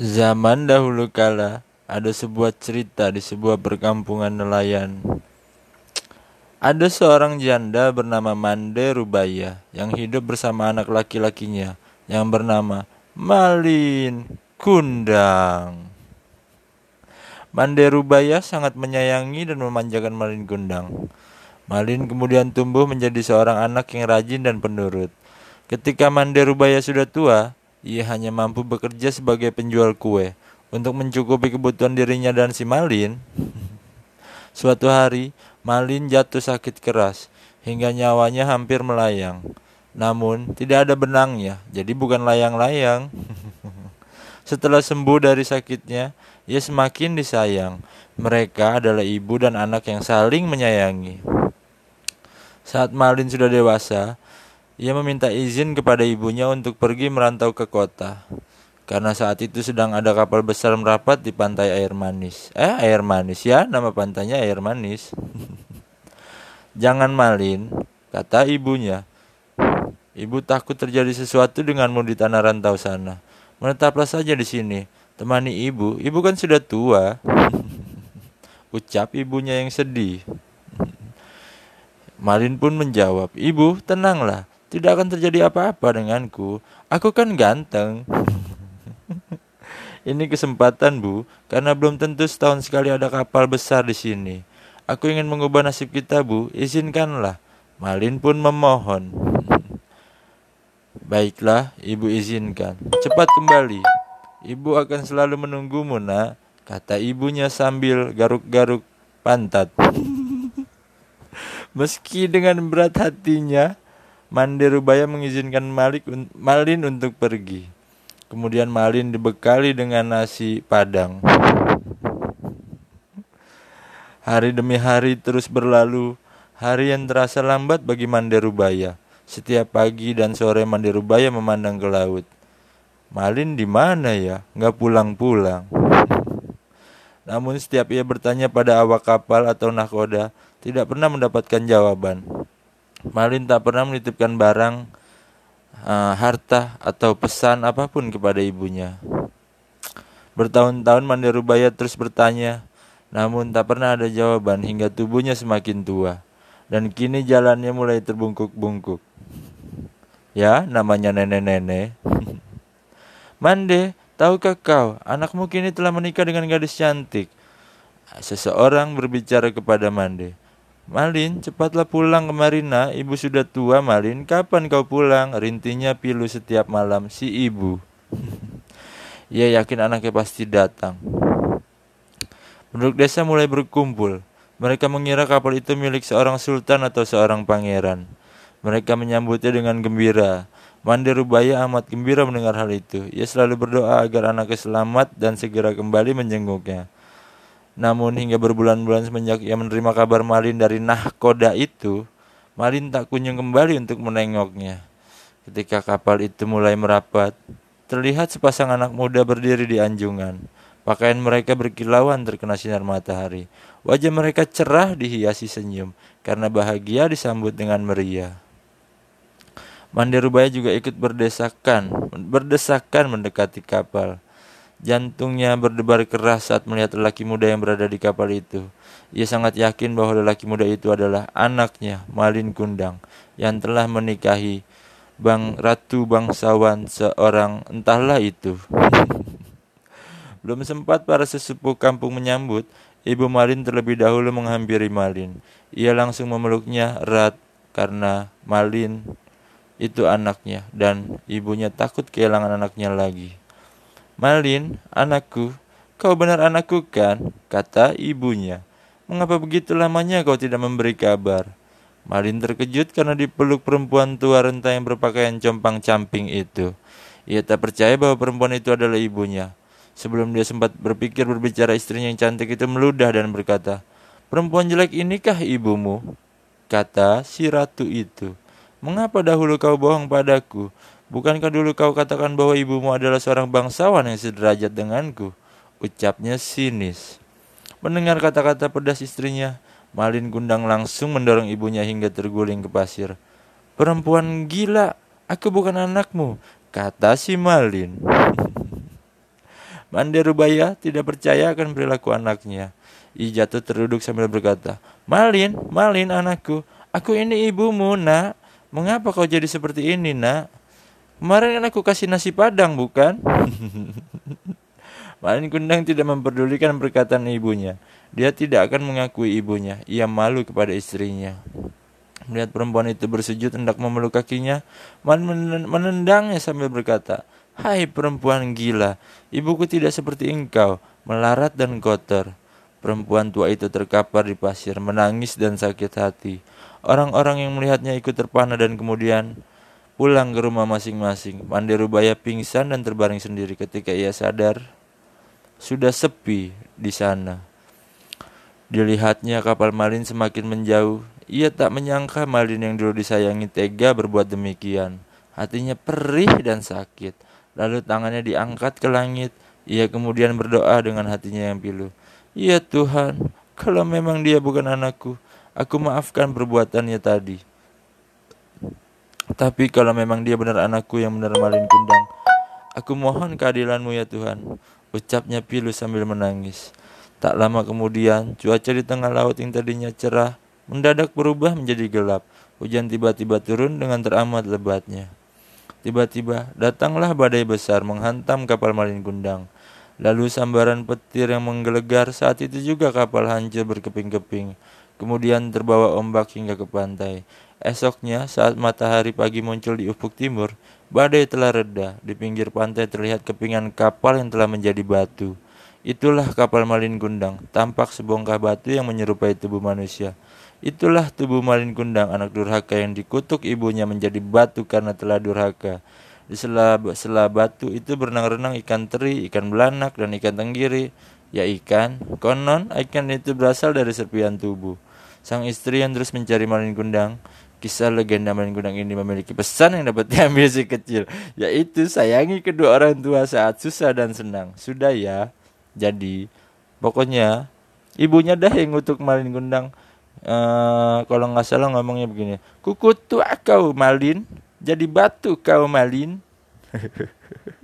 Zaman dahulu kala, ada sebuah cerita di sebuah perkampungan nelayan. Ada seorang janda bernama Mande Rubaya yang hidup bersama anak laki-lakinya yang bernama Malin Kundang. Mande Rubaya sangat menyayangi dan memanjakan Malin Kundang. Malin kemudian tumbuh menjadi seorang anak yang rajin dan penurut. Ketika Mande Rubaya sudah tua, ia hanya mampu bekerja sebagai penjual kue untuk mencukupi kebutuhan dirinya dan si Malin. Suatu hari, Malin jatuh sakit keras hingga nyawanya hampir melayang. Namun, tidak ada benangnya, jadi bukan layang-layang. Setelah sembuh dari sakitnya, ia semakin disayang. Mereka adalah ibu dan anak yang saling menyayangi. Saat Malin sudah dewasa, ia meminta izin kepada ibunya untuk pergi merantau ke kota. Karena saat itu sedang ada kapal besar merapat di pantai air manis. Eh, air manis ya, nama pantainya air manis. Jangan malin, kata ibunya. Ibu takut terjadi sesuatu denganmu di tanah rantau sana. Menetaplah saja di sini, temani ibu. Ibu kan sudah tua. Ucap ibunya yang sedih. Malin pun menjawab, Ibu, tenanglah. Tidak akan terjadi apa-apa denganku. Aku kan ganteng. Ini kesempatan, Bu, karena belum tentu setahun sekali ada kapal besar di sini. Aku ingin mengubah nasib kita, Bu. Izinkanlah. Malin pun memohon. Baiklah, Ibu izinkan. Cepat kembali. Ibu akan selalu menunggumu, Nak, kata ibunya sambil garuk-garuk pantat. Meski dengan berat hatinya, Mande Rubaya mengizinkan Malik Malin untuk pergi. Kemudian Malin dibekali dengan nasi padang. Hari demi hari terus berlalu, hari yang terasa lambat bagi Mande Rubaya. Setiap pagi dan sore Mande Rubaya memandang ke laut. Malin di mana ya? Nggak pulang-pulang. Namun setiap ia bertanya pada awak kapal atau nakoda, tidak pernah mendapatkan jawaban. Malin tak pernah menitipkan barang, uh, harta, atau pesan apa pun kepada ibunya. Bertahun-tahun Mandarubaya terus bertanya, namun tak pernah ada jawaban hingga tubuhnya semakin tua. Dan kini jalannya mulai terbungkuk-bungkuk. Ya, namanya nenek-nenek. Mande, tahukah kau, anakmu kini telah menikah dengan gadis cantik. Seseorang berbicara kepada Mande. Malin, cepatlah pulang ke Marina. Ibu sudah tua, Malin. Kapan kau pulang? Rintinya pilu setiap malam si ibu. Ia yakin anaknya pasti datang. Penduduk desa mulai berkumpul. Mereka mengira kapal itu milik seorang sultan atau seorang pangeran. Mereka menyambutnya dengan gembira. Mandi Rubaya amat gembira mendengar hal itu. Ia selalu berdoa agar anaknya selamat dan segera kembali menjenguknya. Namun hingga berbulan-bulan semenjak ia menerima kabar Malin dari nahkoda itu, Malin tak kunjung kembali untuk menengoknya. Ketika kapal itu mulai merapat, terlihat sepasang anak muda berdiri di anjungan. Pakaian mereka berkilauan terkena sinar matahari. Wajah mereka cerah dihiasi senyum karena bahagia disambut dengan meriah. Mandirubaya juga ikut berdesakan, berdesakan mendekati kapal. Jantungnya berdebar keras saat melihat lelaki muda yang berada di kapal itu. Ia sangat yakin bahwa lelaki muda itu adalah anaknya, Malin Kundang, yang telah menikahi Bang Ratu Bangsawan seorang entahlah itu. Belum sempat para sesepuh kampung menyambut, Ibu Malin terlebih dahulu menghampiri Malin. Ia langsung memeluknya erat karena Malin itu anaknya dan ibunya takut kehilangan anaknya lagi. Malin, anakku, kau benar anakku kan? Kata ibunya. Mengapa begitu lamanya kau tidak memberi kabar? Malin terkejut karena dipeluk perempuan tua renta yang berpakaian compang-camping itu. Ia tak percaya bahwa perempuan itu adalah ibunya. Sebelum dia sempat berpikir berbicara istrinya yang cantik itu meludah dan berkata, Perempuan jelek inikah ibumu? Kata si ratu itu. Mengapa dahulu kau bohong padaku? Bukankah dulu kau katakan bahwa ibumu adalah seorang bangsawan yang sederajat denganku? Ucapnya sinis. Mendengar kata-kata pedas istrinya, Malin Gundang langsung mendorong ibunya hingga terguling ke pasir. Perempuan gila, aku bukan anakmu, kata si Malin. Mande Rubaya tidak percaya akan perilaku anaknya. Ia jatuh terduduk sambil berkata, Malin, Malin anakku, aku ini ibumu nak. Mengapa kau jadi seperti ini nak? Kemarin kan aku kasih nasi padang bukan? Malin Kundang tidak memperdulikan perkataan ibunya. Dia tidak akan mengakui ibunya. Ia malu kepada istrinya. Melihat perempuan itu bersujud hendak memeluk kakinya, Malin menendangnya sambil berkata, Hai perempuan gila, ibuku tidak seperti engkau, melarat dan kotor. Perempuan tua itu terkapar di pasir, menangis dan sakit hati. Orang-orang yang melihatnya ikut terpana dan kemudian pulang ke rumah masing-masing. Mandirubaya pingsan dan terbaring sendiri ketika ia sadar sudah sepi di sana. Dilihatnya kapal Malin semakin menjauh. Ia tak menyangka Malin yang dulu disayangi tega berbuat demikian. Hatinya perih dan sakit. Lalu tangannya diangkat ke langit. Ia kemudian berdoa dengan hatinya yang pilu. Ya Tuhan, kalau memang dia bukan anakku, aku maafkan perbuatannya tadi. Tapi kalau memang dia benar anakku yang benar malin kundang, aku mohon keadilanmu ya Tuhan. Ucapnya pilu sambil menangis. Tak lama kemudian, cuaca di tengah laut yang tadinya cerah mendadak berubah menjadi gelap. Hujan tiba-tiba turun dengan teramat lebatnya. Tiba-tiba datanglah badai besar menghantam kapal Malin Kundang. Lalu sambaran petir yang menggelegar saat itu juga kapal hancur berkeping-keping. Kemudian terbawa ombak hingga ke pantai. Esoknya saat matahari pagi muncul di ufuk timur, badai telah reda. Di pinggir pantai terlihat kepingan kapal yang telah menjadi batu. Itulah kapal Malin Kundang, tampak sebongkah batu yang menyerupai tubuh manusia. Itulah tubuh Malin Kundang, anak durhaka yang dikutuk ibunya menjadi batu karena telah durhaka. Di sela, batu itu berenang-renang ikan teri, ikan belanak, dan ikan tenggiri. Ya ikan, konon ikan itu berasal dari serpian tubuh. Sang istri yang terus mencari malin kundang, kisah legenda malin kundang ini memiliki pesan yang dapat diambil si kecil, yaitu sayangi kedua orang tua saat susah dan senang. Sudah ya, jadi pokoknya ibunya dah yang ngutuk malin kundang. Uh, kalau nggak salah ngomongnya begini, kukutu kau malin, jadi batu kau malin.